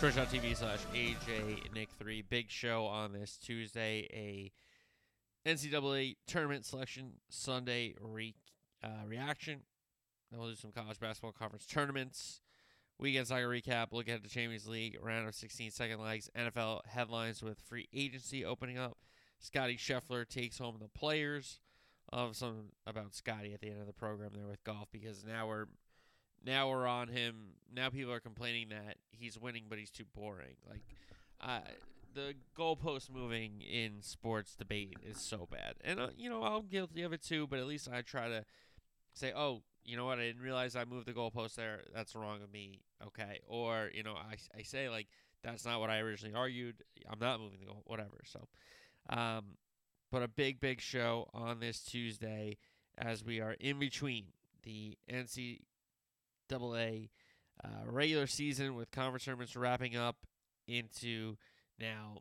twitch.tv slash AJ Nick3. Big show on this Tuesday, a NCAA tournament selection Sunday re- uh, reaction. Then we'll do some college basketball conference tournaments. Weekend soccer recap, look at the Champions League, round of 16 second legs, NFL headlines with free agency opening up. Scotty Scheffler takes home the players. Of some about Scotty at the end of the program there with golf because now we're now we're on him. Now people are complaining that he's winning, but he's too boring. Like, uh, the goalpost moving in sports debate is so bad, and uh, you know I'm guilty of it too. But at least I try to say, oh, you know what? I didn't realize I moved the goalpost there. That's wrong of me. Okay, or you know I I say like that's not what I originally argued. I'm not moving the goal, whatever. So. Um, but a big, big show on this Tuesday as we are in between the NCAA uh, regular season with conference tournaments wrapping up into now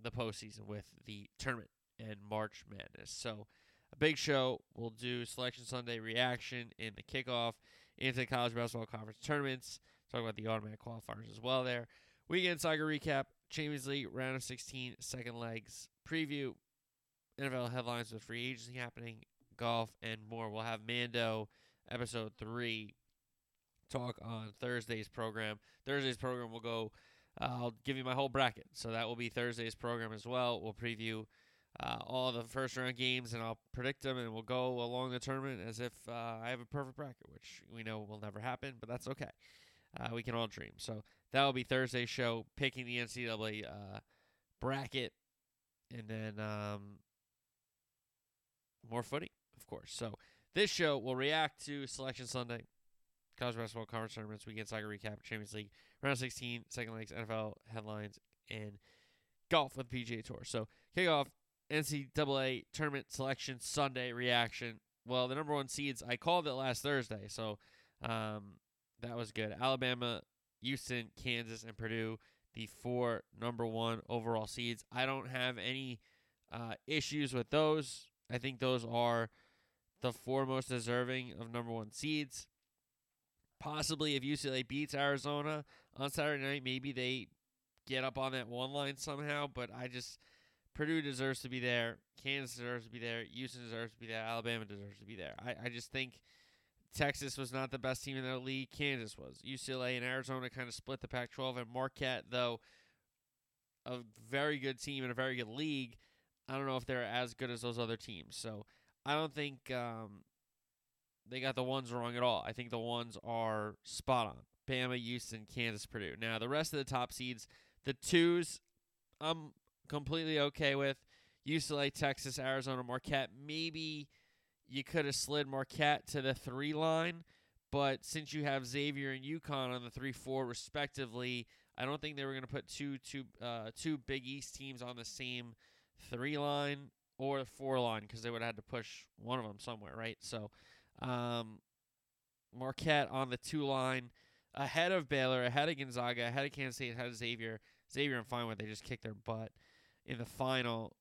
the postseason with the tournament and March Madness. So a big show. We'll do Selection Sunday reaction in the kickoff into the college basketball conference tournaments. Talk about the automatic qualifiers as well there. Weekend soccer recap, Champions League round of 16, second legs preview, NFL headlines with free agency happening, golf, and more. We'll have Mando episode three talk on Thursday's program. Thursday's program will go. Uh, I'll give you my whole bracket, so that will be Thursday's program as well. We'll preview uh, all the first round games, and I'll predict them, and we'll go along the tournament as if uh, I have a perfect bracket, which we know will never happen, but that's okay. Uh, we can all dream. So that will be Thursday's show, picking the NCAA uh, bracket, and then um, more footy, of course. So this show will react to Selection Sunday, college basketball conference tournaments, weekend soccer recap, Champions League, round 16, second legs, NFL headlines, and golf with PGA Tour. So kick off NCAA tournament selection Sunday reaction. Well, the number one seeds, I called it last Thursday, so um, that was good. Alabama, Houston, Kansas, and Purdue, the four number one overall seeds. I don't have any uh, issues with those. I think those are the four most deserving of number one seeds. Possibly if UCLA beats Arizona on Saturday night, maybe they get up on that one line somehow. But I just Purdue deserves to be there. Kansas deserves to be there. Houston deserves to be there. Alabama deserves to be there. I, I just think Texas was not the best team in their league. Kansas was. UCLA and Arizona kind of split the Pac 12. And Marquette, though, a very good team and a very good league, I don't know if they're as good as those other teams. So I don't think um, they got the ones wrong at all. I think the ones are spot on. Bama, Houston, Kansas, Purdue. Now, the rest of the top seeds, the twos, I'm completely okay with. UCLA, Texas, Arizona, Marquette. Maybe you could have slid Marquette to the three line, but since you have Xavier and UConn on the three four respectively, I don't think they were going to put two two uh, two Big East teams on the same three line or four line because they would have had to push one of them somewhere, right? So, um, Marquette on the two line ahead of Baylor, ahead of Gonzaga, ahead of Kansas State, ahead of Xavier. Xavier, I'm fine. They just kicked their butt in the final.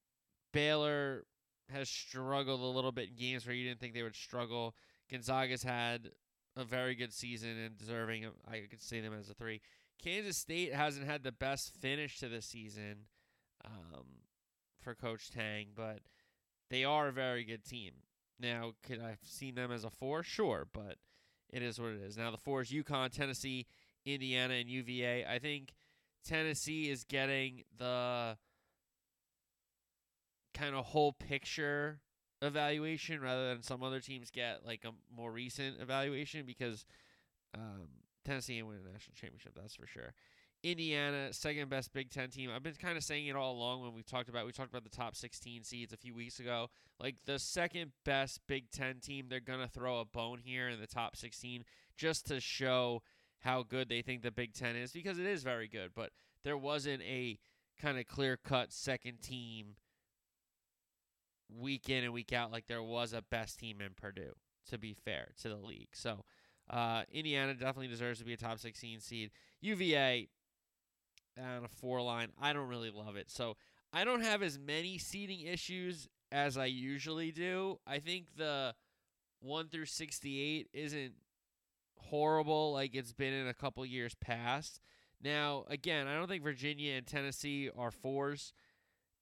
Baylor has struggled a little bit in games where you didn't think they would struggle. Gonzaga's had a very good season and deserving. Of, I could see them as a three. Kansas State hasn't had the best finish to the season um, for Coach Tang, but they are a very good team. Now, could I have seen them as a four? Sure, but it is what it is. Now, the four is UConn, Tennessee, Indiana, and UVA. I think Tennessee is getting the kind of whole picture evaluation rather than some other teams get like a more recent evaluation because um, Tennessee ain't win a national championship, that's for sure. Indiana, second best Big Ten team. I've been kind of saying it all along when we've talked about we talked about the top 16 seeds a few weeks ago. Like the second best Big Ten team, they're gonna throw a bone here in the top 16 just to show how good they think the Big Ten is because it is very good. But there wasn't a kind of clear cut second team week in and week out like there was a best team in Purdue. To be fair to the league, so uh, Indiana definitely deserves to be a top 16 seed. UVA on a four line, I don't really love it. So I don't have as many seeding issues as I usually do. I think the 1 through 68 isn't horrible like it's been in a couple years past. Now, again, I don't think Virginia and Tennessee are fours.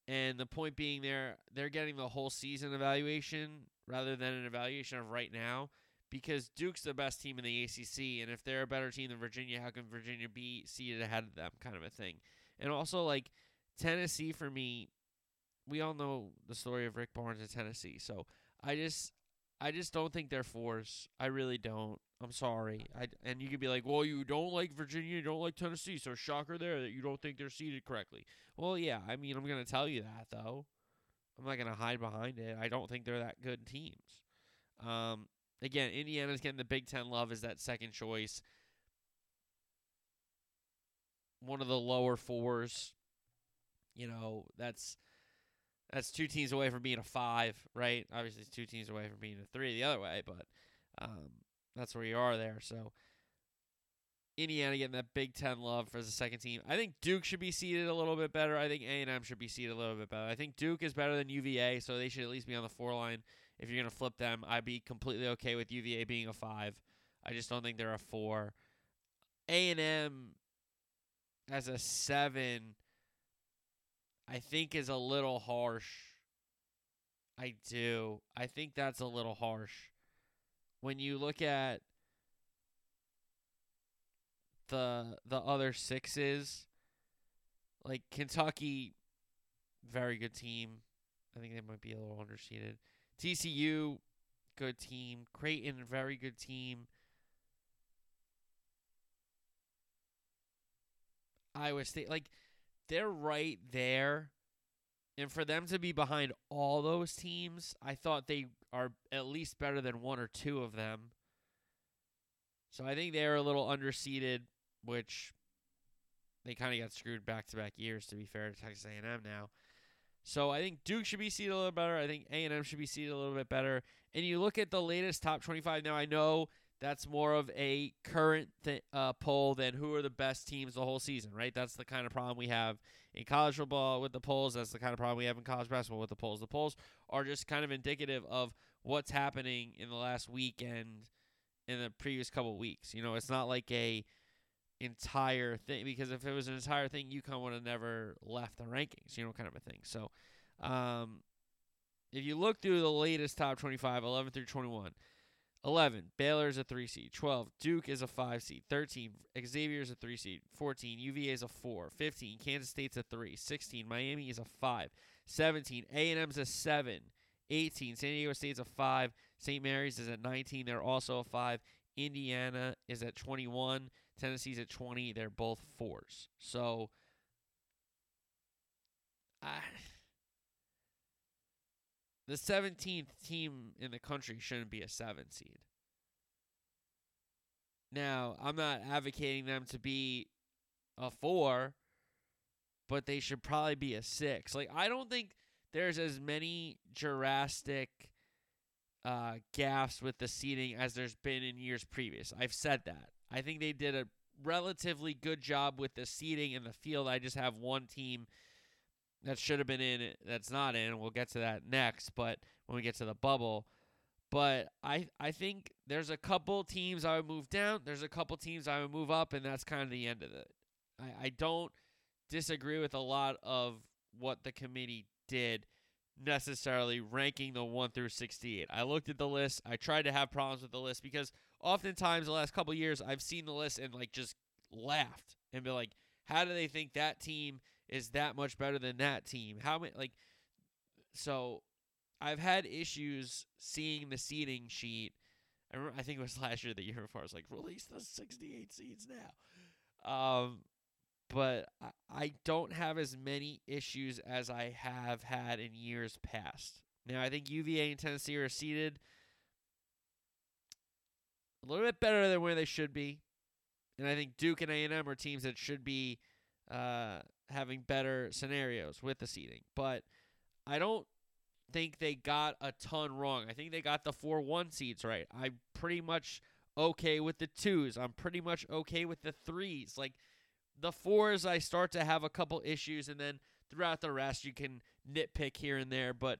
And the point being there, they're getting the whole season evaluation rather than an evaluation of right now because Duke's the best team in the ACC, and if they're a better team than Virginia, how can Virginia be seated ahead of them, kind of a thing. And also, like Tennessee, for me, we all know the story of Rick Barnes in Tennessee, so I just, I just don't think they're fours. I really don't. I'm sorry. I and you could be like, well, you don't like Virginia, you don't like Tennessee, so shocker there that you don't think they're seated correctly. Well, yeah, I mean, I'm gonna tell you that though. I'm not gonna hide behind it. I don't think they're that good teams. Um, again, Indiana's getting the Big Ten love as that second choice. One of the lower fours. You know, that's that's two teams away from being a five, right? Obviously, it's two teams away from being a three the other way, but um, that's where you are there. So Indiana getting that Big Ten love for the second team. I think Duke should be seated a little bit better. I think A and M should be seated a little bit better. I think Duke is better than UVA, so they should at least be on the four line. If you're gonna flip them, I'd be completely okay with UVA being a five. I just don't think they're a four. A and M as a seven, I think is a little harsh. I do. I think that's a little harsh. When you look at the the other sixes, like Kentucky, very good team. I think they might be a little underseeded. TCU, good team. Creighton, very good team. Iowa State, like they're right there. And for them to be behind all those teams, I thought they are at least better than one or two of them. So I think they're a little underseeded, which they kind of got screwed back to back years. To be fair to Texas A&M now, so I think Duke should be seated a little better. I think A&M should be seated a little bit better. And you look at the latest top 25 now. I know that's more of a current th- uh, poll than who are the best teams the whole season, right? That's the kind of problem we have in college football with the polls. That's the kind of problem we have in college basketball with the polls. The polls are just kind of indicative of what's happening in the last week and in the previous couple weeks. You know, it's not like a entire thing because if it was an entire thing, UConn would have never left the rankings. You know, kind of a thing. So, um, if you look through the latest top 25, 11 through 21. 11, Baylor is a 3 seed. 12, Duke is a 5 seed. 13, Xavier is a 3 seed. 14, UVA is a 4. 15, Kansas State's a 3. 16, Miami is a 5. 17, A&M's a 7. 18, San Diego State's a 5. St. Mary's is at 19. They're also a 5. Indiana is at 21. Tennessee's at 20. They're both 4s. So, I the 17th team in the country shouldn't be a 7 seed. Now, I'm not advocating them to be a 4, but they should probably be a 6. Like I don't think there's as many Jurassic uh, gaps with the seating as there's been in years previous. I've said that. I think they did a relatively good job with the seating and the field. I just have one team that should have been in that's not in. We'll get to that next, but when we get to the bubble. But I I think there's a couple teams I would move down. There's a couple teams I would move up, and that's kind of the end of it. I, I don't disagree with a lot of what the committee did necessarily ranking the 1 through 68. I looked at the list. I tried to have problems with the list because oftentimes the last couple years I've seen the list and like just laughed and be like, how do they think that team is that much better than that team? How many like so I've had issues seeing the seating sheet. I remember I think it was last year the year before I was like, release the 68 seeds now. Um but I, I don't have as many issues as I have had in years past. Now I think UVA and Tennessee are seated a little bit better than where they should be, and I think Duke and A and M are teams that should be uh, having better scenarios with the seating. But I don't think they got a ton wrong. I think they got the 4 1 seeds right. I'm pretty much okay with the twos. I'm pretty much okay with the threes. Like the fours, I start to have a couple issues, and then throughout the rest, you can nitpick here and there. But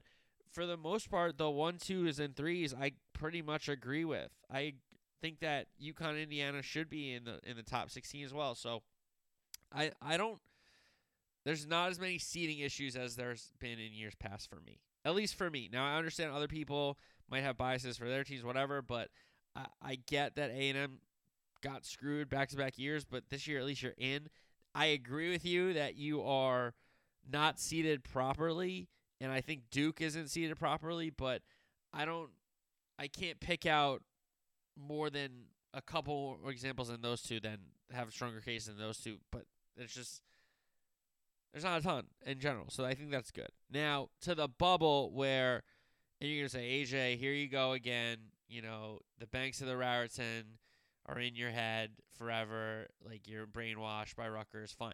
for the most part, the one, twos, and threes, I pretty much agree with. I think that UConn, Indiana should be in the in the top 16 as well. So I I don't. There's not as many seating issues as there's been in years past for me. At least for me. Now I understand other people might have biases for their teams, whatever. But I, I get that A and M got screwed back to back years, but this year at least you're in. I agree with you that you are not seated properly, and I think Duke isn't seated properly, but I don't I can't pick out more than a couple examples in those two than have a stronger case than those two, but it's just there's not a ton in general. So I think that's good. Now to the bubble where and you're gonna say, AJ, here you go again, you know, the banks of the Raritan are in your head forever, like you're brainwashed by Rutgers, fine.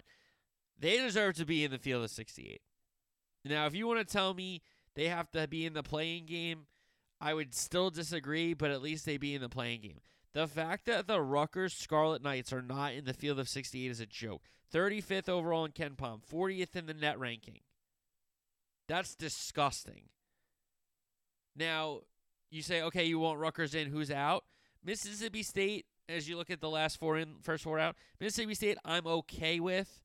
They deserve to be in the field of 68. Now, if you want to tell me they have to be in the playing game, I would still disagree, but at least they be in the playing game. The fact that the Rutgers Scarlet Knights are not in the field of 68 is a joke. 35th overall in KenPom, 40th in the net ranking. That's disgusting. Now, you say, okay, you want Rutgers in, who's out? Mississippi State, as you look at the last four in, first four out, Mississippi State, I'm okay with.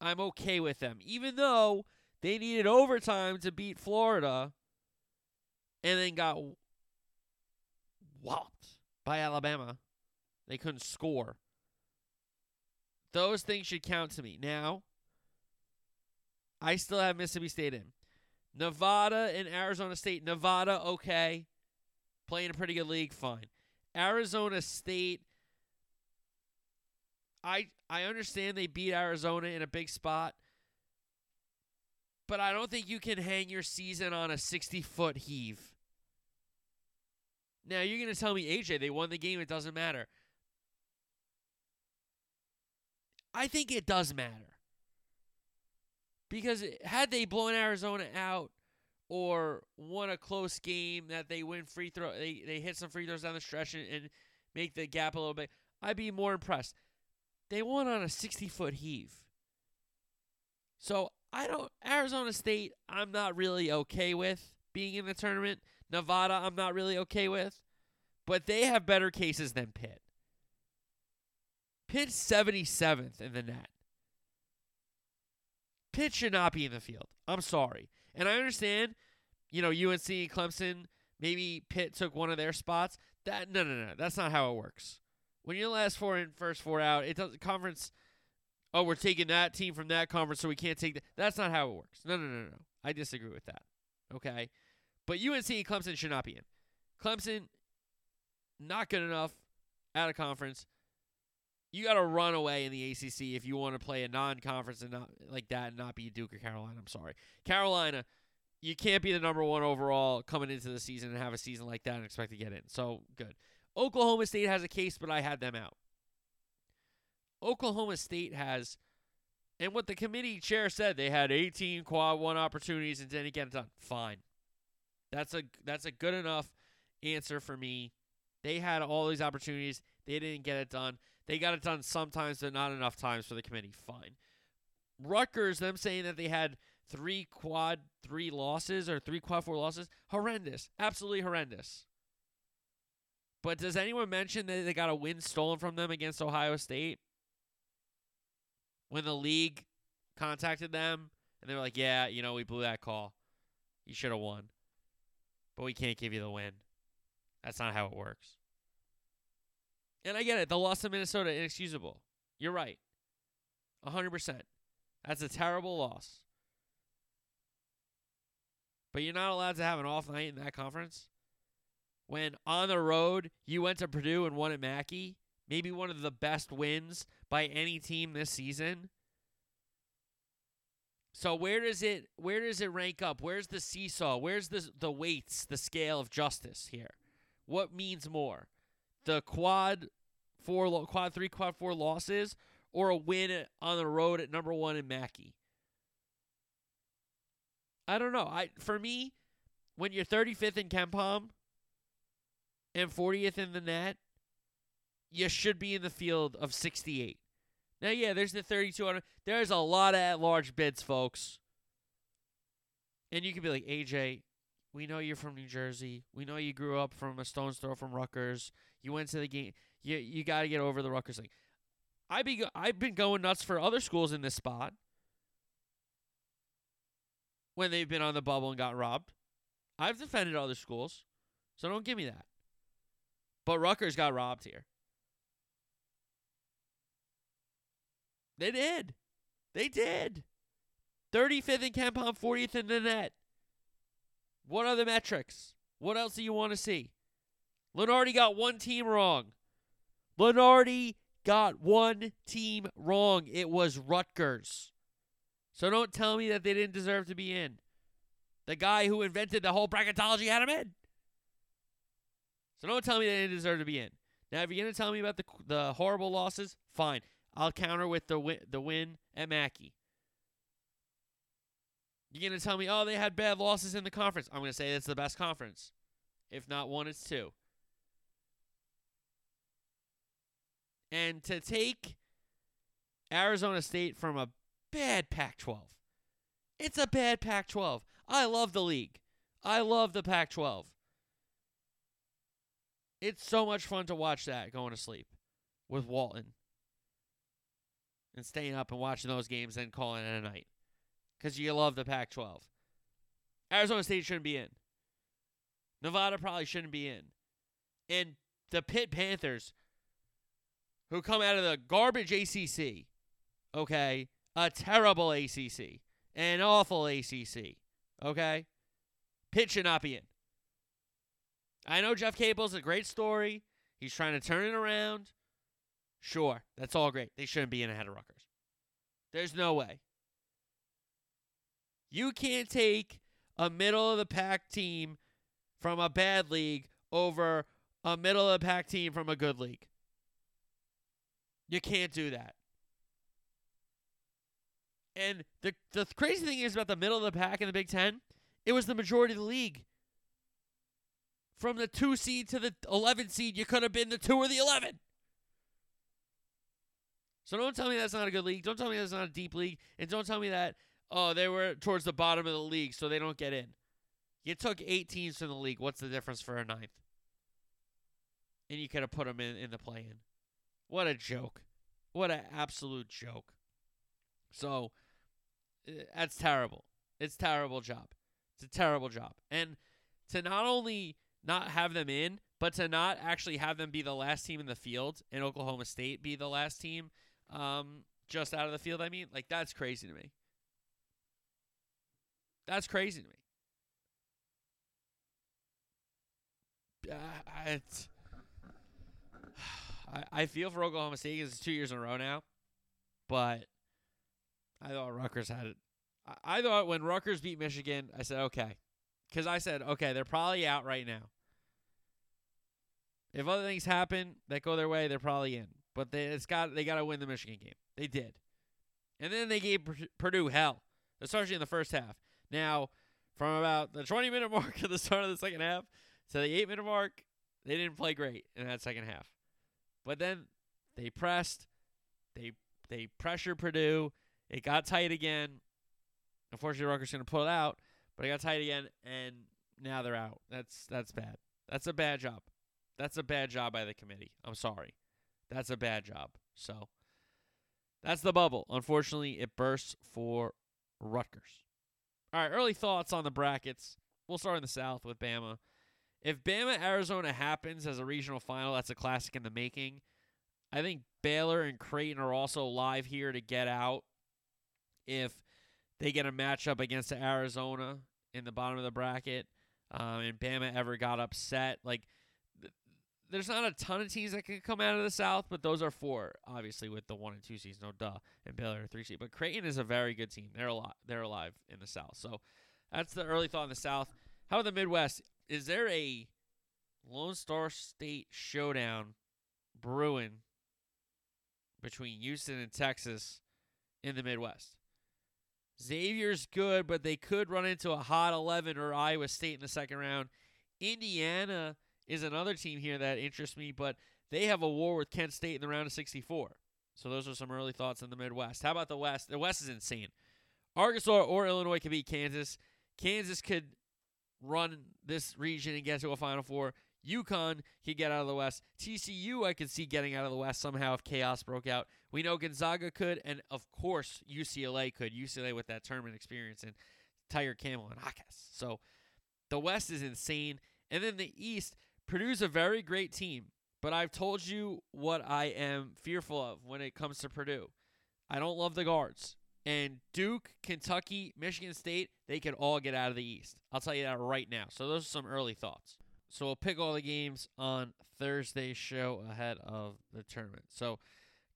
I'm okay with them, even though they needed overtime to beat Florida, and then got whopped by Alabama. They couldn't score. Those things should count to me. Now, I still have Mississippi State in. Nevada and Arizona State. Nevada, okay. Playing a pretty good league, fine. Arizona State. I I understand they beat Arizona in a big spot. But I don't think you can hang your season on a 60 foot heave. Now you're going to tell me, AJ, they won the game. It doesn't matter. I think it does matter. Because had they blown Arizona out or won a close game that they win free throw, they, they hit some free throws down the stretch and, and make the gap a little bit, I'd be more impressed. They won on a 60 foot heave. So I don't, Arizona State, I'm not really okay with being in the tournament. Nevada, I'm not really okay with. But they have better cases than Pitt. Pitt's 77th in the net. Pitt should not be in the field. I'm sorry. And I understand, you know, UNC Clemson, maybe Pitt took one of their spots. That no no no, that's not how it works. When you're last four in, first four out, it doesn't conference oh, we're taking that team from that conference so we can't take that. That's not how it works. No, no, no, no. I disagree with that. Okay? But UNC Clemson should not be in. Clemson not good enough at a conference you got to run away in the ACC if you want to play a non-conference and not like that and not be Duke or Carolina. I'm sorry, Carolina. You can't be the number one overall coming into the season and have a season like that and expect to get in. So good. Oklahoma State has a case, but I had them out. Oklahoma State has, and what the committee chair said, they had 18 quad one opportunities and didn't get it done. Fine, that's a that's a good enough answer for me. They had all these opportunities, they didn't get it done. They got it done sometimes, but not enough times for the committee. Fine. Rutgers, them saying that they had three quad three losses or three quad four losses, horrendous. Absolutely horrendous. But does anyone mention that they got a win stolen from them against Ohio State? When the league contacted them and they were like, yeah, you know, we blew that call. You should have won. But we can't give you the win. That's not how it works. And I get it. The loss to Minnesota, inexcusable. You're right. 100%. That's a terrible loss. But you're not allowed to have an off night in that conference. When on the road, you went to Purdue and won at Mackey, maybe one of the best wins by any team this season. So where does it where does it rank up? Where's the seesaw? Where's the the weights, the scale of justice here? What means more? the quad four, quad three, quad four losses, or a win on the road at number one in Mackey. I don't know. I for me, when you're 35th in KenPom and 40th in the net, you should be in the field of 68. Now, yeah, there's the 3200. There's a lot of at-large bids, folks. And you could be like, AJ, we know you're from New Jersey. We know you grew up from a stone's throw from Rutgers. You went to the game. You you got to get over the Rutgers thing. I be I've been going nuts for other schools in this spot when they've been on the bubble and got robbed. I've defended other schools, so don't give me that. But Rutgers got robbed here. They did. They did. 35th in KenPom, 40th in the net. What are the metrics? What else do you want to see? Lunardi got one team wrong. Lunardi got one team wrong. It was Rutgers. So don't tell me that they didn't deserve to be in. The guy who invented the whole bracketology had him in. So don't tell me they didn't deserve to be in. Now, if you're gonna tell me about the the horrible losses, fine. I'll counter with the win, the win at Mackey. You're gonna tell me, oh, they had bad losses in the conference. I'm gonna say it's the best conference. If not one, it's two. And to take Arizona State from a bad Pac 12. It's a bad Pac 12. I love the league. I love the Pac 12. It's so much fun to watch that going to sleep with Walton and staying up and watching those games and calling it a night because you love the Pac 12. Arizona State shouldn't be in. Nevada probably shouldn't be in. And the Pitt Panthers, who come out of the garbage ACC, okay, a terrible ACC, an awful ACC, okay, Pitt should not be in. I know Jeff Capel's a great story. He's trying to turn it around. Sure, that's all great. They shouldn't be in ahead of Rutgers. There's no way. You can't take a middle of the pack team from a bad league over a middle of the pack team from a good league. You can't do that. And the the crazy thing is about the middle of the pack in the Big Ten, it was the majority of the league. From the two seed to the 11 seed, you could have been the two or the 11. So don't tell me that's not a good league. Don't tell me that's not a deep league. And don't tell me that, oh, they were towards the bottom of the league, so they don't get in. You took eight teams from the league. What's the difference for a ninth? And you could have put them in, in the play in. What a joke. What an absolute joke. So, uh, that's terrible. It's terrible job. It's a terrible job. And to not only not have them in, but to not actually have them be the last team in the field and Oklahoma State be the last team um, just out of the field, I mean, like that's crazy to me. That's crazy to me. Uh, it's, I, I feel for Oklahoma State because it's two years in a row now, but I thought Rutgers had it. I, I thought when Rutgers beat Michigan, I said okay, because I said okay, they're probably out right now. If other things happen that go their way, they're probably in. But they it's got they got to win the Michigan game. They did, and then they gave Purdue hell, especially in the first half. Now, from about the 20 minute mark at the start of the second half to the eight minute mark, they didn't play great in that second half. But then they pressed, they they pressured Purdue. It got tight again. Unfortunately, Rutgers going to pull it out, but it got tight again, and now they're out. That's that's bad. That's a bad job. That's a bad job by the committee. I'm sorry. That's a bad job. So that's the bubble. Unfortunately, it bursts for Rutgers. All right, early thoughts on the brackets. We'll start in the South with Bama. If Bama Arizona happens as a regional final, that's a classic in the making. I think Baylor and Creighton are also live here to get out if they get a matchup against Arizona in the bottom of the bracket um, and Bama ever got upset. Like, there's not a ton of teams that can come out of the South, but those are four, obviously, with the one and two seeds, no duh, and Baylor three seed. But Creighton is a very good team. They're a lot. They're alive in the South. So that's the early thought in the South. How about the Midwest? Is there a Lone Star State showdown brewing between Houston and Texas in the Midwest? Xavier's good, but they could run into a hot 11 or Iowa State in the second round. Indiana is another team here that interests me, but they have a war with Kent State in the round of 64. So those are some early thoughts in the Midwest. How about the West? The West is insane. Arkansas or Illinois could beat Kansas. Kansas could run this region and get to a Final Four. UConn could get out of the West. TCU, I could see getting out of the West somehow if chaos broke out. We know Gonzaga could, and of course UCLA could. UCLA with that tournament experience and Tyger Campbell and Hawkes. So the West is insane. And then the East, Purdue's a very great team, but I've told you what I am fearful of when it comes to Purdue. I don't love the guards. And Duke, Kentucky, Michigan State, they could all get out of the East. I'll tell you that right now. So those are some early thoughts. So we'll pick all the games on Thursday's show ahead of the tournament. So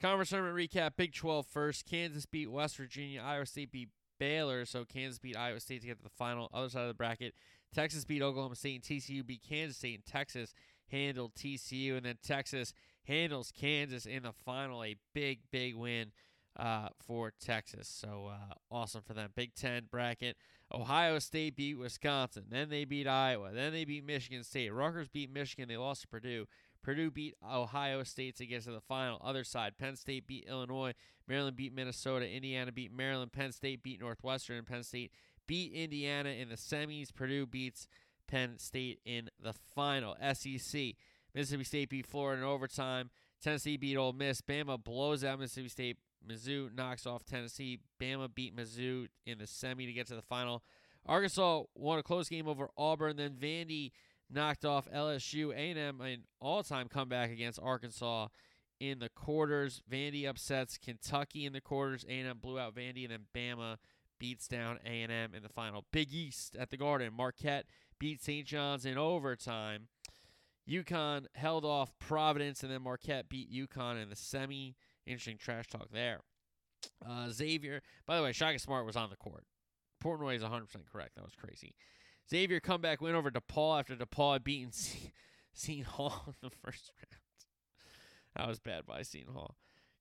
conference tournament recap: Big 12 first. Kansas beat West Virginia. Iowa State beat Baylor. So Kansas beat Iowa State to get to the final. Other side of the bracket: Texas beat Oklahoma State and TCU beat Kansas State and Texas handled TCU and then Texas handles Kansas in the final. A big, big win uh, for Texas. So uh, awesome for them. Big Ten bracket. Ohio State beat Wisconsin. Then they beat Iowa. Then they beat Michigan State. Rutgers beat Michigan. They lost to Purdue. Purdue beat Ohio State to get to the final. Other side, Penn State beat Illinois. Maryland beat Minnesota. Indiana beat Maryland. Penn State beat Northwestern. Penn State beat Indiana in the semis. Purdue beats Penn State in the final. SEC. Mississippi State beat Florida in overtime. Tennessee beat Ole Miss. Bama blows out Mississippi State. Mizzou knocks off Tennessee. Bama beat Mizzou in the semi to get to the final. Arkansas won a close game over Auburn. Then Vandy knocked off LSU. A&M an all-time comeback against Arkansas in the quarters. Vandy upsets Kentucky in the quarters. A&M blew out Vandy, and then Bama beats down A&M in the final. Big East at the Garden. Marquette beat St. John's in overtime. UConn held off Providence, and then Marquette beat UConn in the semi. Interesting trash talk there. Uh, Xavier, by the way, Shaka Smart was on the court. Portnoy is 100% correct. That was crazy. Xavier comeback win over DePaul after DePaul had beaten Seton Hall in the first round. That was bad by Seton Hall.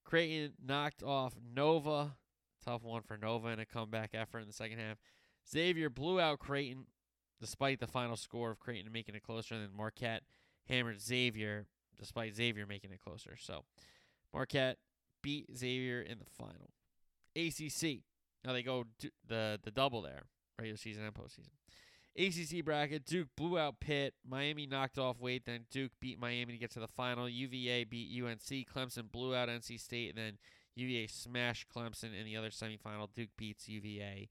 Creighton knocked off Nova. Tough one for Nova in a comeback effort in the second half. Xavier blew out Creighton despite the final score of Creighton making it closer. And then Marquette hammered Xavier despite Xavier making it closer. So Marquette beat Xavier in the final. ACC. Now they go the the double there, regular season and postseason. ACC bracket: Duke blew out Pitt. Miami knocked off Wake. Then Duke beat Miami to get to the final. UVA beat UNC. Clemson blew out NC State. And then UVA smashed Clemson in the other semifinal. Duke beats UVA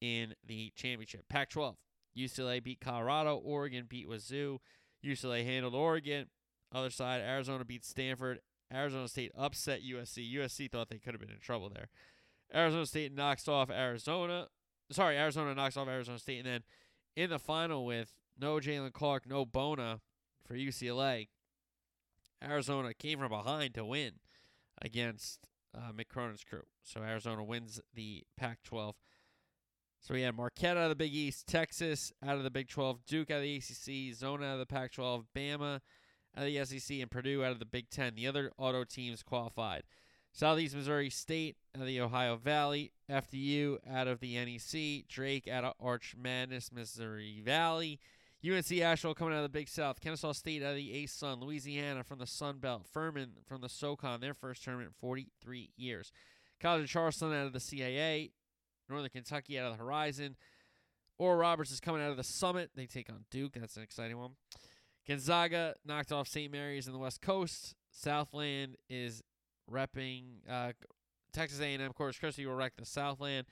in the championship. Pac-12: UCLA beat Colorado. Oregon beat Wazoo. UCLA handled Oregon. Other side: Arizona beat Stanford. Arizona State upset USC. USC thought they could have been in trouble there. Arizona State knocks off Arizona. Sorry, Arizona knocks off Arizona State. And then in the final with no Jaylen Clark, no Bona for UCLA, Arizona came from behind to win against uh, Mick Cronin's crew. So Arizona wins the Pac 12. So we had Marquette out of the Big East, Texas out of the Big 12, Duke out of the ACC, Zona out of the Pac 12, Bama out of the SEC, and Purdue out of the Big Ten. The other auto teams qualified. Southeast Missouri State out of the Ohio Valley, FDU out of the NEC, Drake out of Arch Madness, Missouri Valley, UNC Asheville coming out of the Big South, Kennesaw State out of the A Sun, Louisiana from the Sun Belt, Furman from the SoCon, their first tournament in 43 years, College of Charleston out of the CAA, Northern Kentucky out of the Horizon, Oral Roberts is coming out of the Summit. They take on Duke. That's an exciting one. Gonzaga knocked off St. Mary's in the West Coast. Southland is repping uh, Texas A&M. Corpus Christi will wreck the Southland.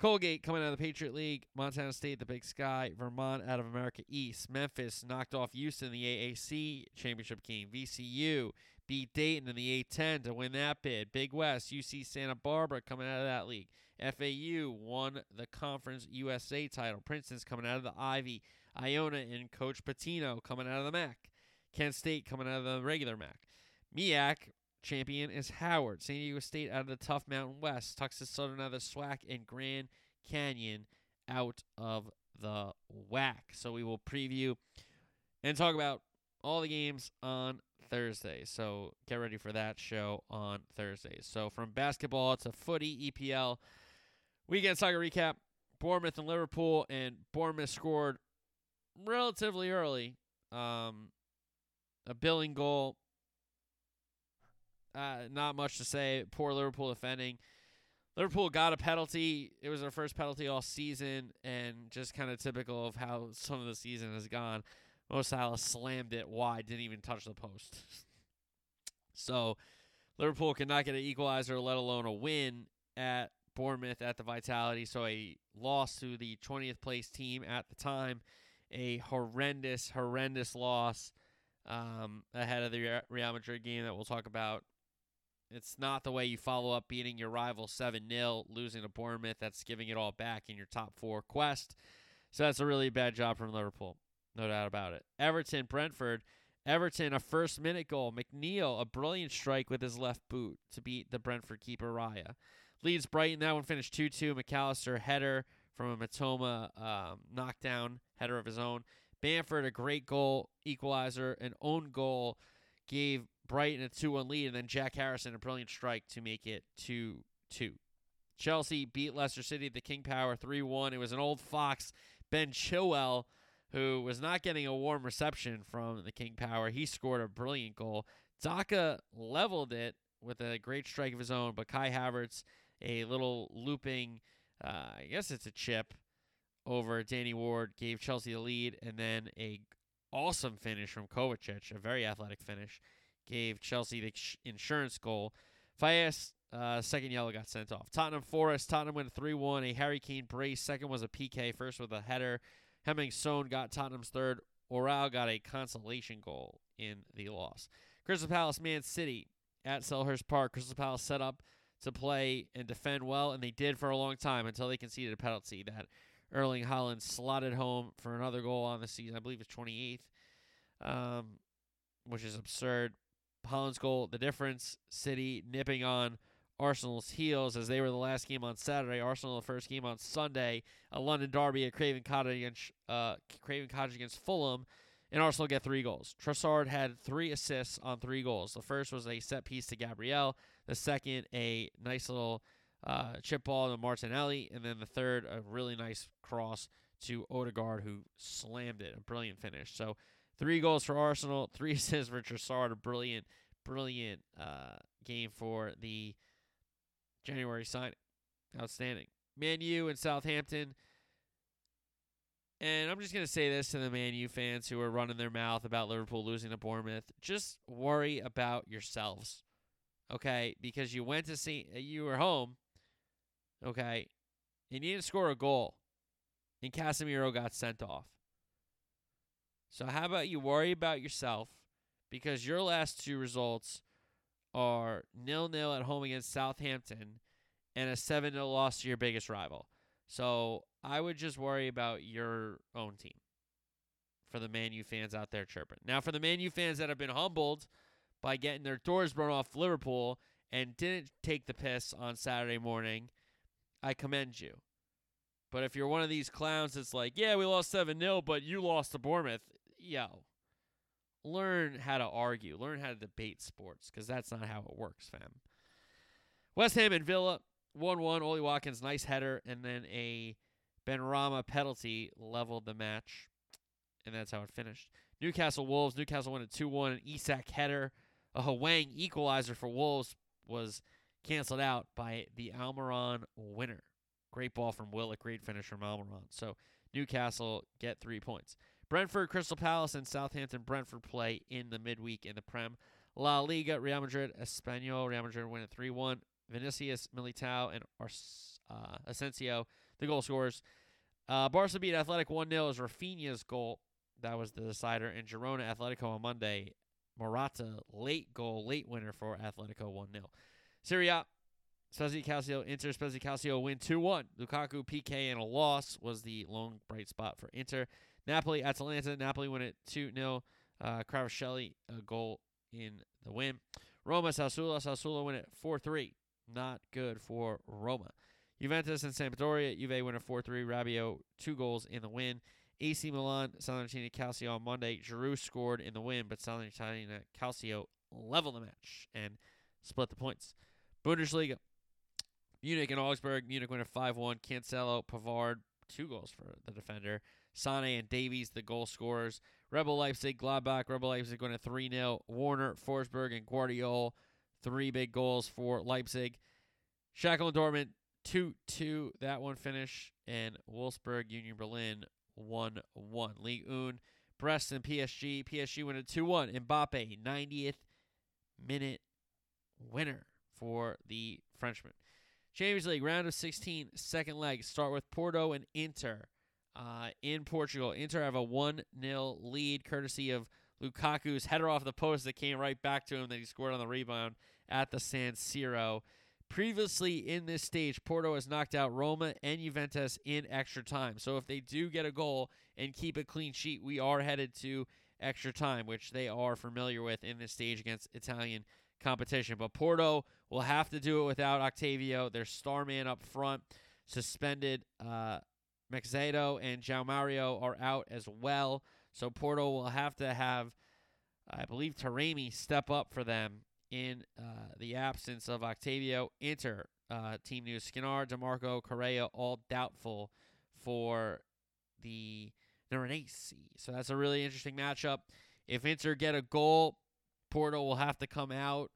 Colgate coming out of the Patriot League. Montana State, the Big Sky. Vermont out of America East. Memphis knocked off Houston in the AAC championship game. VCU beat Dayton in the A10 to win that bid. Big West, UC Santa Barbara coming out of that league. FAU won the Conference USA title. Princeton's coming out of the Ivy. Iona and Coach Pitino coming out of the MAC. Kent State coming out of the regular MAC. MEAC champion is Howard. San Diego State out of the tough Mountain West. Texas Southern out of the SWAC. And Grand Canyon out of the WAC. So we will preview and talk about all the games on Thursday. So get ready for that show on Thursday. So from basketball to footy, EPL, Weekend soccer recap Bournemouth and Liverpool, and Bournemouth scored relatively early. Um, a Billing goal. Uh, not much to say. Poor Liverpool defending. Liverpool got a penalty. It was their first penalty all season, and just kind of typical of how some of the season has gone. Mo Salah slammed it wide, didn't even touch the post. so Liverpool could not get an equalizer, let alone a win at Bournemouth at the Vitality. So a loss to the 20th place team at the time. A horrendous, horrendous loss um, ahead of the Real Madrid game that we'll talk about. It's not the way you follow up beating your rival 7 0, losing to Bournemouth. That's giving it all back in your top four quest. So that's a really bad job from Liverpool. No doubt about it. Everton, Brentford. Everton, a first minute goal. McNeil, a brilliant strike with his left boot to beat the Brentford keeper Raya. Leeds Brighton, that one finished 2 2. Mac Allister, header from a Mitoma um, knockdown, header of his own. Bamford, a great goal, equalizer, an own goal, gave Brighton a 2 1 lead, and then Jack Harrison, a brilliant strike to make it 2 2. Chelsea beat Leicester City at the King Power 3 1. It was an old Fox, Ben Chilwell, who was not getting a warm reception from the King Power. He scored a brilliant goal. Daka leveled it with a great strike of his own, but Kai Havertz, a little looping, uh, I guess it's a chip over Danny Ward, gave Chelsea the lead, and then a awesome finish from Kovacic, a very athletic finish, gave Chelsea the insurance goal. Faes, uh, second yellow, got sent off. Tottenham Forest, Tottenham went 3 1. A Harry Kane brace. Second was a PK, first with a header. Heung-min Son got Tottenham's third. Oral got a consolation goal in the loss. Crystal Palace, Man City at Selhurst Park. Crystal Palace set up to play and defend well, and they did for a long time until they conceded a penalty that Erling Haaland slotted home for another goal on the season. I believe it's 28th, um, which is absurd. Haaland's goal, the difference, City nipping on Arsenal's heels as they were the last game on Saturday. Arsenal the first game on Sunday. A London derby at Craven Cottage against uh, Craven Cottage against Fulham, and Arsenal get three goals. Trossard had three assists on three goals. The first was a set piece to Gabriel. The second, a nice little uh, chip ball to Martinelli, and then the third, a really nice cross to Odegaard, who slammed it. A brilliant finish. So three goals for Arsenal, three assists for Trossard. A brilliant, brilliant uh, game for the January signing. Outstanding. Man U and Southampton. And I'm just going to say this to the Man U fans who are running their mouth about Liverpool losing to Bournemouth. Just worry about yourselves. Okay? Because you went to see, you were home. Okay? And you didn't score a goal. And Casemiro got sent off. So how about you worry about yourself? Because your last two results are nil nil at home against Southampton and a 7 0 loss to your biggest rival. So I would just worry about your own team for the Man U fans out there chirping. Now, for the Man U fans that have been humbled by getting their doors blown off Liverpool and didn't take the piss on Saturday morning, I commend you. But if you're one of these clowns that's like, yeah, we lost 7 0, but you lost to Bournemouth, yo, learn how to argue, learn how to debate sports, because that's not how it works, fam. West Ham and Villa, 1 1. Ollie Watkins, nice header, and then a Benrahma penalty leveled the match, and that's how it finished. Newcastle Wolves, Newcastle won at 2 1. An Isak header, a Hwang equalizer for Wolves was canceled out by the Almiron winner. Great ball from Willock, great finish from Almiron. So Newcastle get three points. Brentford, Crystal Palace, and Southampton Brentford play in the midweek in the Prem. La Liga, Real Madrid, Espanyol. Real Madrid win at 3 1. Vinicius, Militao, and Ars- uh, Asensio, the goal scorers. Uh, Barca beat Athletic 1 0 as Raphinha's goal. That was the decider. And Girona Atletico on Monday. Morata, late goal, late winner for Atletico 1 0. Serie A, Spezia Calcio, Inter Spezia Calcio win 2 1. Lukaku, PK, and a loss was the lone bright spot for Inter. Napoli, Atalanta. Napoli win it 2 0. Uh, Kvaratskhelia, a goal in the win. Roma, Sassuolo. Sassuolo win it 4 3. Not good for Roma. Juventus and Sampdoria. Juve win it 4 3. Rabiot, two goals in the win. AC Milan, Salernitana Calcio on Monday. Giroud scored in the win, but Salernitana Calcio leveled the match and split the points. Bundesliga. Munich and Augsburg. Munich win at 5 1. Cancelo, Pavard, two goals for the defender. Sane and Davies, the goal scorers. Rebel Leipzig, Gladbach. Rebel Leipzig win at 3 0. Werner, Forsberg, and Gvardiol, three big goals for Leipzig. Schalke and Dortmund, 2 2. That one finish. And Wolfsburg, Union Berlin, 1 1. Ligue 1. Brest and PSG. PSG win at 2 1. Mbappe, 90th minute winner for the Frenchman. Champions League round of 16, second leg. Start with Porto and Inter uh, in Portugal. Inter have a 1 0 lead, courtesy of Lukaku's header off the post that came right back to him that he scored on the rebound at the San Siro. Previously in this stage, Porto has knocked out Roma and Juventus in extra time. So if they do get a goal and keep a clean sheet, we are headed to extra time, which they are familiar with in this stage against Italian competition. But Porto will have to do it without Octavio, their star man up front, suspended. Uh, Mexedo and João Mario are out as well. So Porto will have to have, I believe, Taremi step up for them in uh, the absence of Octavio. Inter, uh, team news, Skriniar, Dimarco, Correa, all doubtful for the Naranese. So that's a really interesting matchup. If Inter get a goal, Porto will have to come out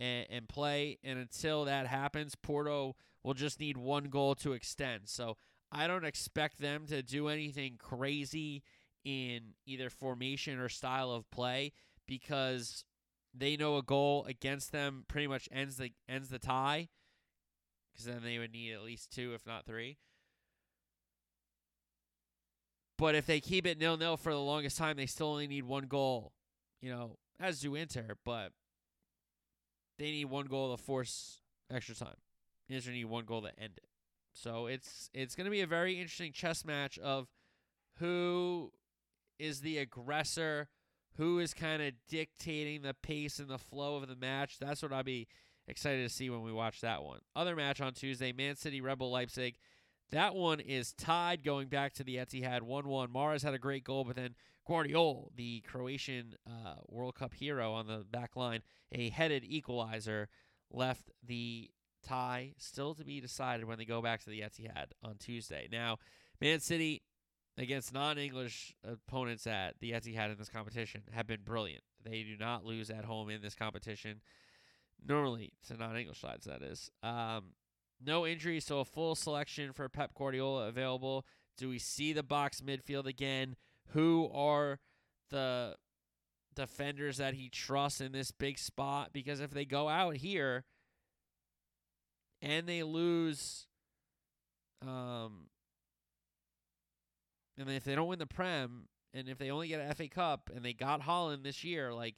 and, and play. And until that happens, Porto will just need one goal to extend. So I don't expect them to do anything crazy in either formation or style of play because they know a goal against them pretty much ends the ends the tie because then they would need at least two, if not three. But if they keep it nil nil for the longest time, they still only need one goal. You know, as do Inter, but they need one goal to force extra time. Inter need one goal to end it. So it's it's going to be a very interesting chess match of who is the aggressor, who is kind of dictating the pace and the flow of the match. That's what I'll be excited to see when we watch that one. Other match on Tuesday, Man City Rebel Leipzig. That one is tied going back to the Etihad 1 1. Mahrez had a great goal, but then Gvardiol, the Croatian uh, World Cup hero on the back line, a headed equalizer, left the tie still to be decided when they go back to the Etihad on Tuesday. Now, Man City against non-English opponents at the Etihad in this competition have been brilliant. They do not lose at home in this competition. Normally, to non-English sides, that is. Um, no injuries, so a full selection for Pep Guardiola available. Do we see the box midfield again? Who are the defenders that he trusts in this big spot? Because if they go out here – and they lose um and if they don't win the prem and if they only get an FA Cup and they got Haaland this year like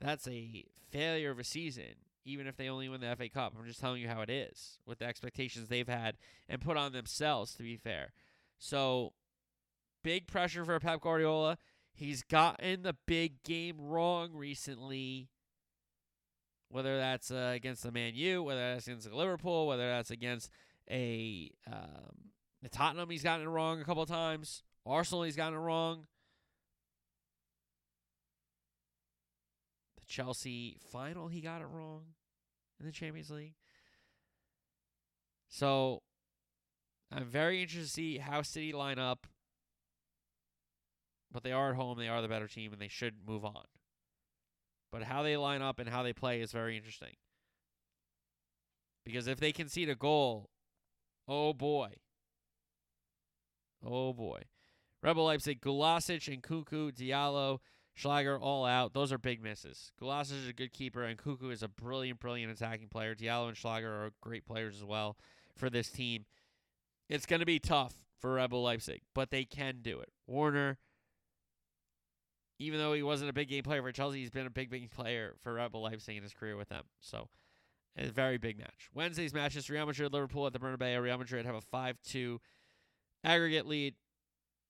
that's a failure of a season even if they only win the FA Cup. I'm just telling you how it is with the expectations they've had and put on themselves to be fair. So big pressure for Pep Guardiola. He's gotten the big game wrong recently whether that's uh, against the Man U, whether that's against Liverpool, whether that's against a um, Tottenham. He's gotten it wrong a couple of times. Arsenal, he's gotten it wrong. The Chelsea final, he got it wrong in the Champions League. So I'm very interested to see how City line up. But they are at home. They are the better team, and they should move on. But how they line up and how they play is very interesting. Because if they concede a goal, oh boy. Oh boy. Rebel Leipzig, Gulácsi and Nkunku, Diallo, Schlager all out. Those are big misses. Gulácsi is a good keeper, and Nkunku is a brilliant, brilliant attacking player. Diallo and Schlager are great players as well for this team. It's going to be tough for Rebel Leipzig, but they can do it. Werner, even though he wasn't a big game player for Chelsea, he's been a big, big player for Rebel Leipzig in his career with them. So, a very big match. Wednesday's matches Real Madrid, Liverpool at the Bernabeu. Real Madrid have a 5 2 aggregate lead.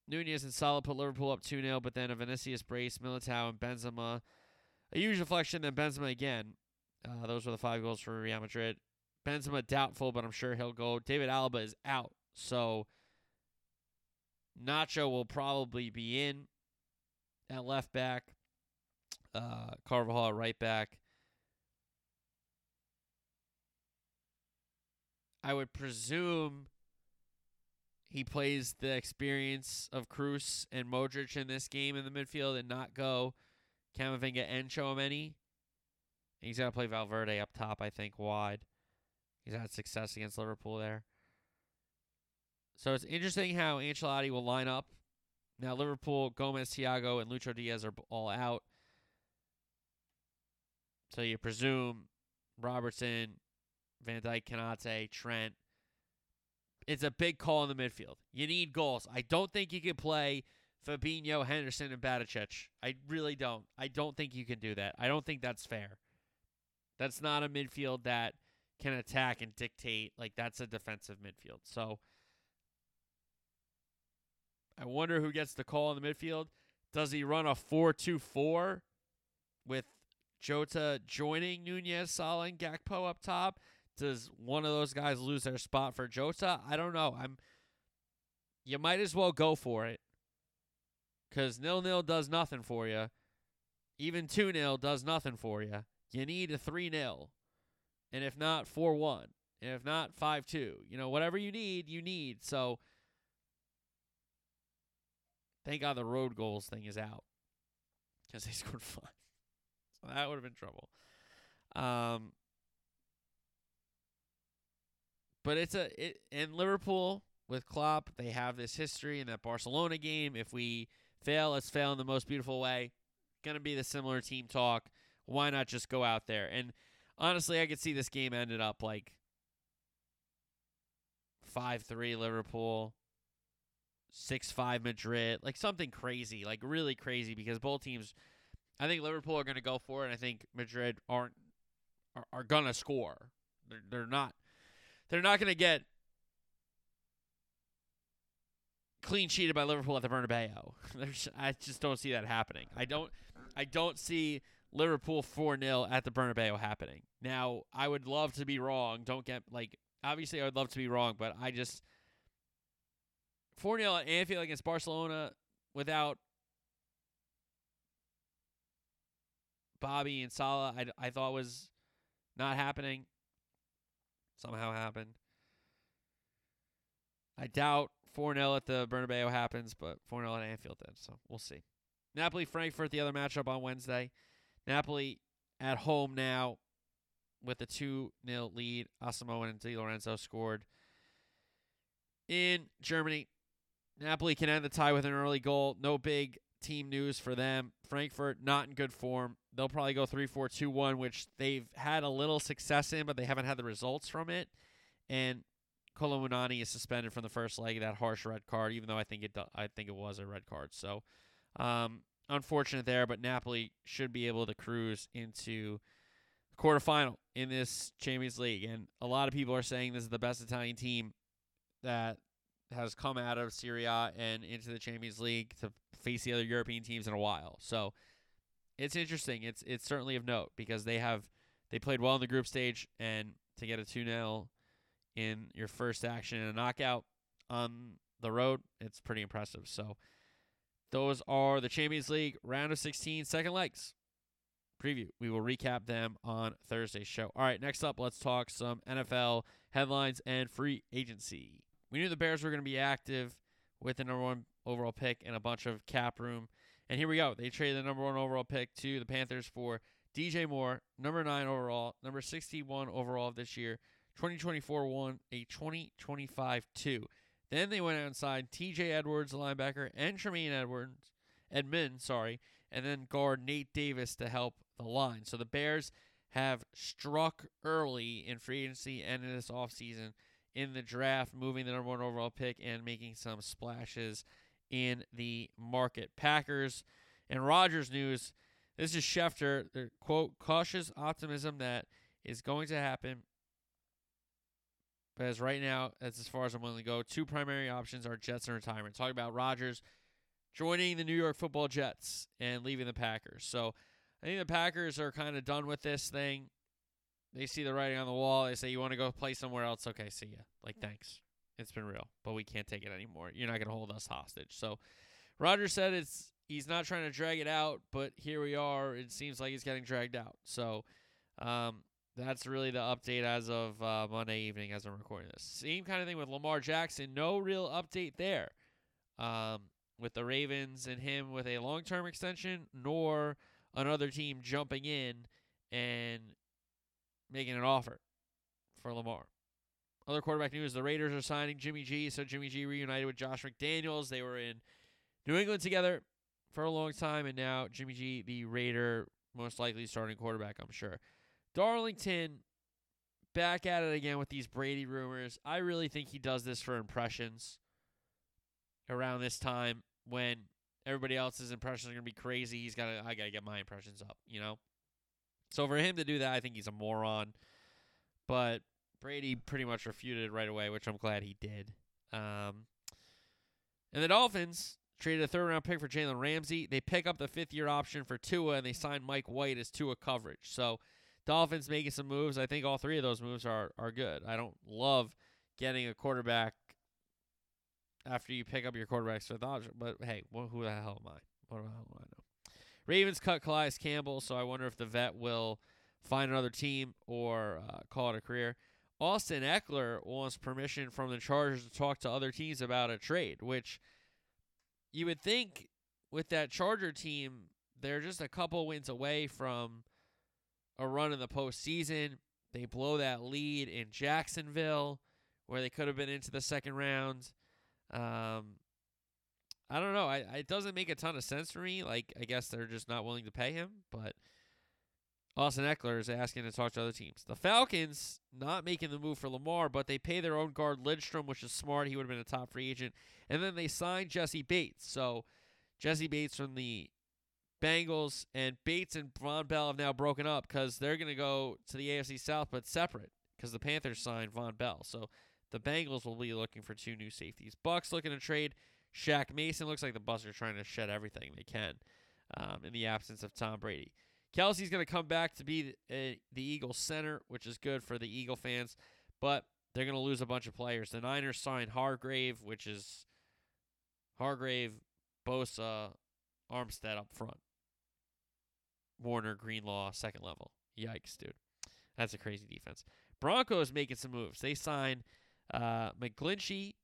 Nunez and Salah put Liverpool up 2 0, but then a Vinicius brace, Militao, and Benzema. A huge reflection, then Benzema again. Uh, those were the five goals for Real Madrid. Benzema doubtful, but I'm sure he'll go. David Alaba is out, so Nacho will probably be in at left back, uh, Carvajal at right back. I would presume he plays the experience of Kroos and Modric in this game in the midfield and not go Camavinga and Chouameni. He's to play Valverde up top, I think, wide. He's had success against Liverpool there. So it's interesting how Ancelotti will line up. Now, Liverpool, Gomez, Thiago, and Lucho Diaz are all out. So you presume Robertson, Van Dijk, Konate, Trent. It's a big call in the midfield. You need goals. I don't think you can play Fabinho, Henderson, and Bajcetic. I really don't. I don't think you can do that. I don't think that's fair. That's not a midfield that can attack and dictate. Like that's a defensive midfield. So I wonder who gets the call in the midfield. Does he run a 4-2-4 with Jota joining Nunez, Salah, and Gakpo up top? Does one of those guys lose their spot for Jota? I don't know. I'm. You might as well go for it, because nil nil does nothing for you. Even two 0 does nothing for you. You need a three 0 and if not four one, and if not five two. You know, whatever you need, you need. So thank God the road goals thing is out because they scored five. So that would have been trouble. Um, but it's a it in Liverpool with Klopp. They have this history in that Barcelona game. If we fail, let's fail in the most beautiful way. Gonna be the similar team talk. Why not just go out there? And honestly, I could see this game ended up like five three Liverpool, six five Madrid, like something crazy, like really crazy because both teams. I think Liverpool are going to go for it, and I think Madrid aren't are, are going to score. They're they're not they're not going to get clean sheeted by Liverpool at the Bernabeu. I just don't see that happening. I don't I don't see Liverpool 4-0 at the Bernabeu happening. Now, I would love to be wrong. Don't get like obviously I would love to be wrong, but I just 4-0 at Anfield against Barcelona without Bobby and Salah I, I thought was not happening somehow happened. I doubt 4 0 at the Bernabeu happens, but 4 0 at Anfield did, so we'll see. Napoli Frankfurt, the other matchup on Wednesday. Napoli at home now with a 2 0 lead. Osimhen and Di Lorenzo scored. In Germany, Napoli can end the tie with an early goal. No big team news for them. Frankfurt not in good form. They'll probably go 3 4 2 1, which they've had a little success in, but they haven't had the results from it. And Kolo Muani is suspended from the first leg of that harsh red card, even though I think it I think it was a red card. So, um, unfortunate there, but Napoli should be able to cruise into the quarterfinal in this Champions League. And a lot of people are saying this is the best Italian team that has come out of Serie A and into the Champions League to face the other European teams in a while. So it's interesting. It's it's certainly of note because they have they played well in the group stage and to get a 2-0 in your first action in a knockout on the road, it's pretty impressive. So those are the Champions League round of 16 second legs preview. We will recap them on Thursday's show. All right, next up, let's talk some NFL headlines and free agency. We knew the Bears were going to be active with the number one overall pick and a bunch of cap room. And here we go. They traded the number one overall pick to the Panthers for DJ Moore, number nine overall, number 61 overall this year, 2024 one, a 2025 two. Then they went out and signed TJ Edwards, linebacker, and Tremaine Edwards, Edmund, sorry, and then guard Nate Davis to help the line. So the Bears have struck early in free agency and in this offseason in the draft, moving the number one overall pick and making some splashes in the market. Packers and Rodgers news. This is Schefter. The quote cautious optimism that is going to happen. But as right now, that's as far as I'm willing to go. Two primary options are Jets and retirement. Talking about Rodgers joining the New York Football Jets and leaving the Packers. So I think the Packers are kind of done with this thing. They see the writing on the wall. They say, "You want to go play somewhere else? Okay, see ya. Like, thanks. It's been real, but we can't take it anymore. You're not going to hold us hostage." So Roger said it's he's not trying to drag it out, but here we are. It seems like he's getting dragged out. So um, that's really the update as of uh, Monday evening as I'm recording this. Same kind of thing with Lamar Jackson. No real update there um, with the Ravens and him with a long term extension, nor another team jumping in and making an offer for Lamar. Other quarterback news the Raiders are signing Jimmy G. So Jimmy G reunited with Josh McDaniels. They were in New England together for a long time, and now Jimmy G, the Raider, most likely starting quarterback, I'm sure. Darlington back at it again with these Brady rumors. I really think he does this for impressions around this time when everybody else's impressions are going to be crazy. He's got to I got to get my impressions up, you know. So for him to do that, I think he's a moron. But Brady pretty much refuted it right away, which I'm glad he did. Um, and the Dolphins traded a third round pick for Jalen Ramsey. They pick up the fifth year option for Tua, and they sign Mike White as Tua coverage. So Dolphins making some moves. I think all three of those moves are are good. I don't love getting a quarterback after you pick up your quarterbacks option, but hey, well, who the hell am I? What the hell do I know? Ravens cut Calais Campbell, so I wonder if the vet will find another team or uh, call it a career. Austin Ekeler wants permission from the Chargers to talk to other teams about a trade, which you would think with that Charger team, they're just a couple wins away from a run in the postseason. They blow that lead in Jacksonville, where they could have been into the second round. Um, I don't know. I, it doesn't make a ton of sense for me. Like, I guess they're just not willing to pay him, but Austin Ekeler is asking to talk to other teams. The Falcons not making the move for Lamar, but they pay their own guard Lindstrom, which is smart. He would have been a top free agent. And then they signed Jessie Bates. So Jessie Bates from the Bengals and Bates and Vonn Bell have now broken up because they're going to go to the AFC South, but separate because the Panthers signed Vonn Bell. So the Bengals will be looking for two new safeties. Bucks looking to trade Shaq Mason. Looks like the Bucks are trying to shed everything they can um, in the absence of Tom Brady. Kelce's going to come back to be the, uh, the Eagles center, which is good for the Eagle fans, but they're going to lose a bunch of players. The Niners signed Hargrave, which is Hargrave, Bosa, Armstead up front. Warner, Greenlaw, second level. Yikes, dude. That's a crazy defense. Broncos making some moves. They signed uh, McGlinchey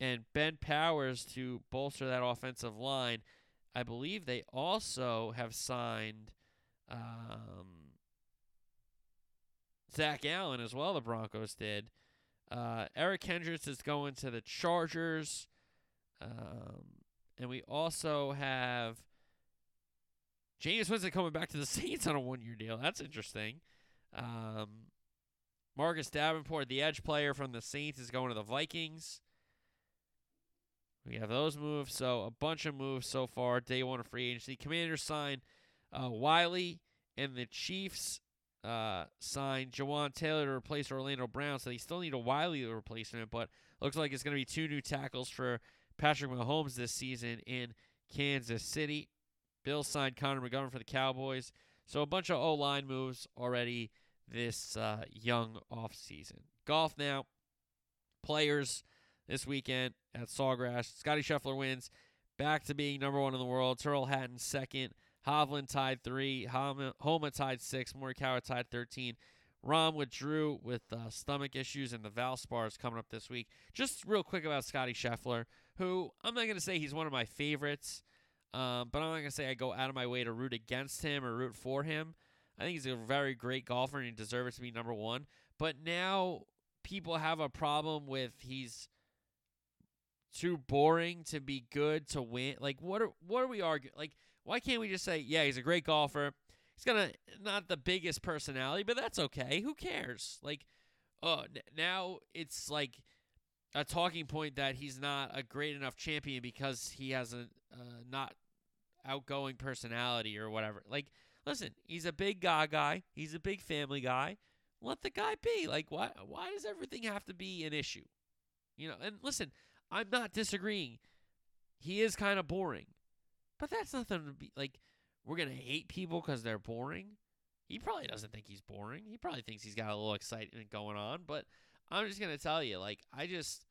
and Ben Powers to bolster that offensive line. I believe they also have signed um, Zach Allen as well. The Broncos did. Uh, Eric Kendricks is going to the Chargers, um, and we also have Jameis Winston coming back to the Saints on a one-year deal. That's interesting. Um, Marcus Davenport, the edge player from the Saints, is going to the Vikings. We have those moves. So a bunch of moves so far. Day one of free agency. Commanders signed uh, Wylie, and the Chiefs uh, signed Jawaan Taylor to replace Orlando Brown. So they still need a Wylie replacement, but looks like it's going to be two new tackles for Patrick Mahomes this season in Kansas City. Bill signed Connor McGovern for the Cowboys. So a bunch of O line moves already this uh, young offseason. Golf now. Players this weekend at Sawgrass. Scotty Scheffler wins. Back to being number one in the world. Tyrrell Hatton second. Hovland tied three. Homa, tied six. Morikawa tied 13. Rahm withdrew with uh, stomach issues and the Valspars coming up this week. Just real quick about Scotty Scheffler, who I'm not going to say he's one of my favorites, um, but I'm not going to say I go out of my way to root against him or root for him. I think he's a very great golfer and he deserves to be number one. But now people have a problem with he's too boring to be good to win. Like what are what are we arguing? Like why can't we just say, yeah, he's a great golfer. He's gonna not the biggest personality, but that's okay. Who cares? Like, oh, now it's like a talking point that he's not a great enough champion because he has a uh, not outgoing personality or whatever. Like, listen, he's a big guy guy. He's a big family guy. Let the guy be. Like, why? Why does everything have to be an issue? You know. And listen, I'm not disagreeing. He is kind of boring, but that's nothing to be like. We're gonna hate people because they're boring. He probably doesn't think he's boring. He probably thinks he's got a little excitement going on. But I'm just gonna tell you, like, I just,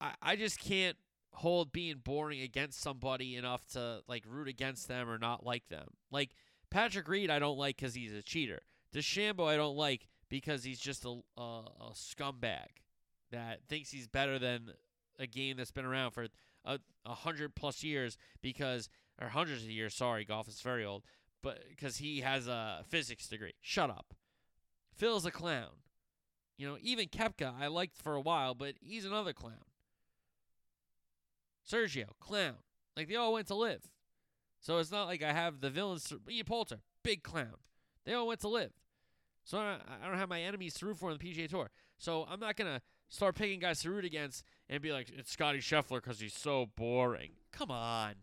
I, I just can't hold being boring against somebody enough to like root against them or not like them. Like Patrick Reed, I don't like because he's a cheater. DeChambeau, I don't like because he's just a, a, a scumbag that thinks he's better than a game that's been around for a, a hundred plus years because, or hundreds of years. Sorry, golf is very old, but because he has a physics degree. Shut up. Phil's a clown. You know, even Koepka I liked for a while, but he's another clown. Sergio, clown. Like they all went to LIV. So it's not like I have the villains. Ian Poulter, big clown. They all went to LIV. So I don't have my enemies to root for on the PGA Tour. So I'm not gonna start picking guys to root against and be like it's Scotty Scheffler because he's so boring. Come on.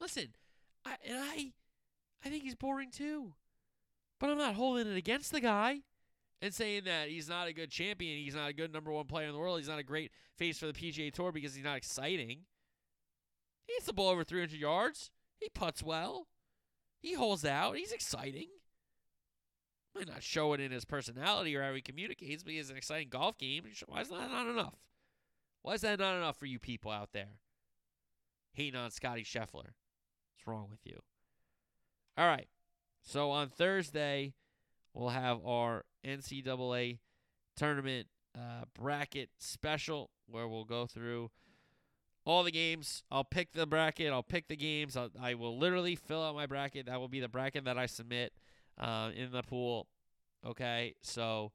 Listen, I and I, I think he's boring too, but I'm not holding it against the guy and saying that he's not a good champion, he's not a good number one player in the world, he's not a great face for the PGA Tour because he's not exciting. He hits the ball over 300 yards. He puts well. He holds out. He's exciting. Might not show it in his personality or how he communicates, but he has an exciting golf game. Why is that not enough? Why is that not enough for you people out there? Hating on Scotty Scheffler. What's wrong with you? All right. So on Thursday, we'll have our NCAA tournament uh, bracket special where we'll go through all the games. I'll pick the bracket. I'll pick the games. I'll, I will literally fill out my bracket. That will be the bracket that I submit uh, in the pool. Okay, so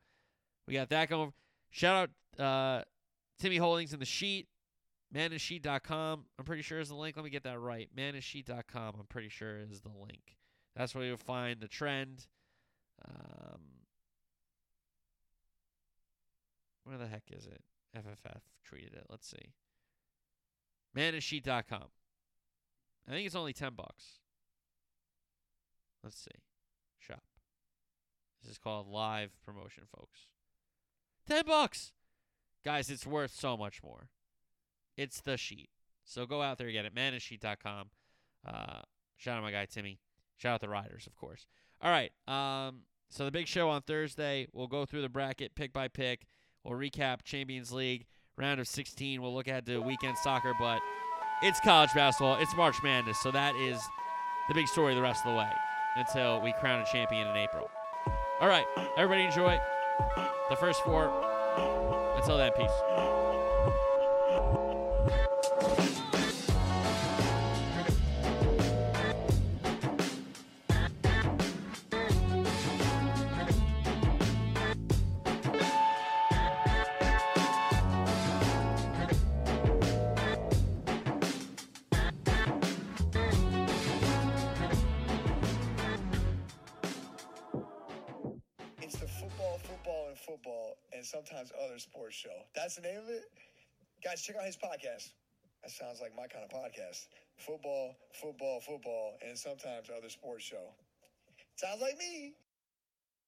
we got that going. Shout out uh, Timmy Holdings in the sheet. Manasheet.com. I'm pretty sure is the link. Let me get that right. Manasheet.com. I'm pretty sure is the link. That's where you'll find the trend. Um, where the heck is it? FFF tweeted it. Let's see. Manasheet.com. I think it's only 10 bucks. Let's see. This is called live promotion, folks. 10 bucks. Guys, it's worth so much more. It's the sheet. So go out there and get it. Manasheet.com. Uh, shout out my guy Timmy. Shout out the riders, of course. All right. Um, so the big show on Thursday. We'll go through the bracket pick by pick. We'll recap Champions League round of 16. We'll look at the weekend soccer, but it's college basketball. It's March Madness, so that is the big story the rest of the way until we crown a champion in April. All right, everybody enjoy the first four. Until then, peace. That's the name of it. Guys, check out his podcast. That sounds like my kind of podcast. Football, football, football, and sometimes other sports show. Sounds like me.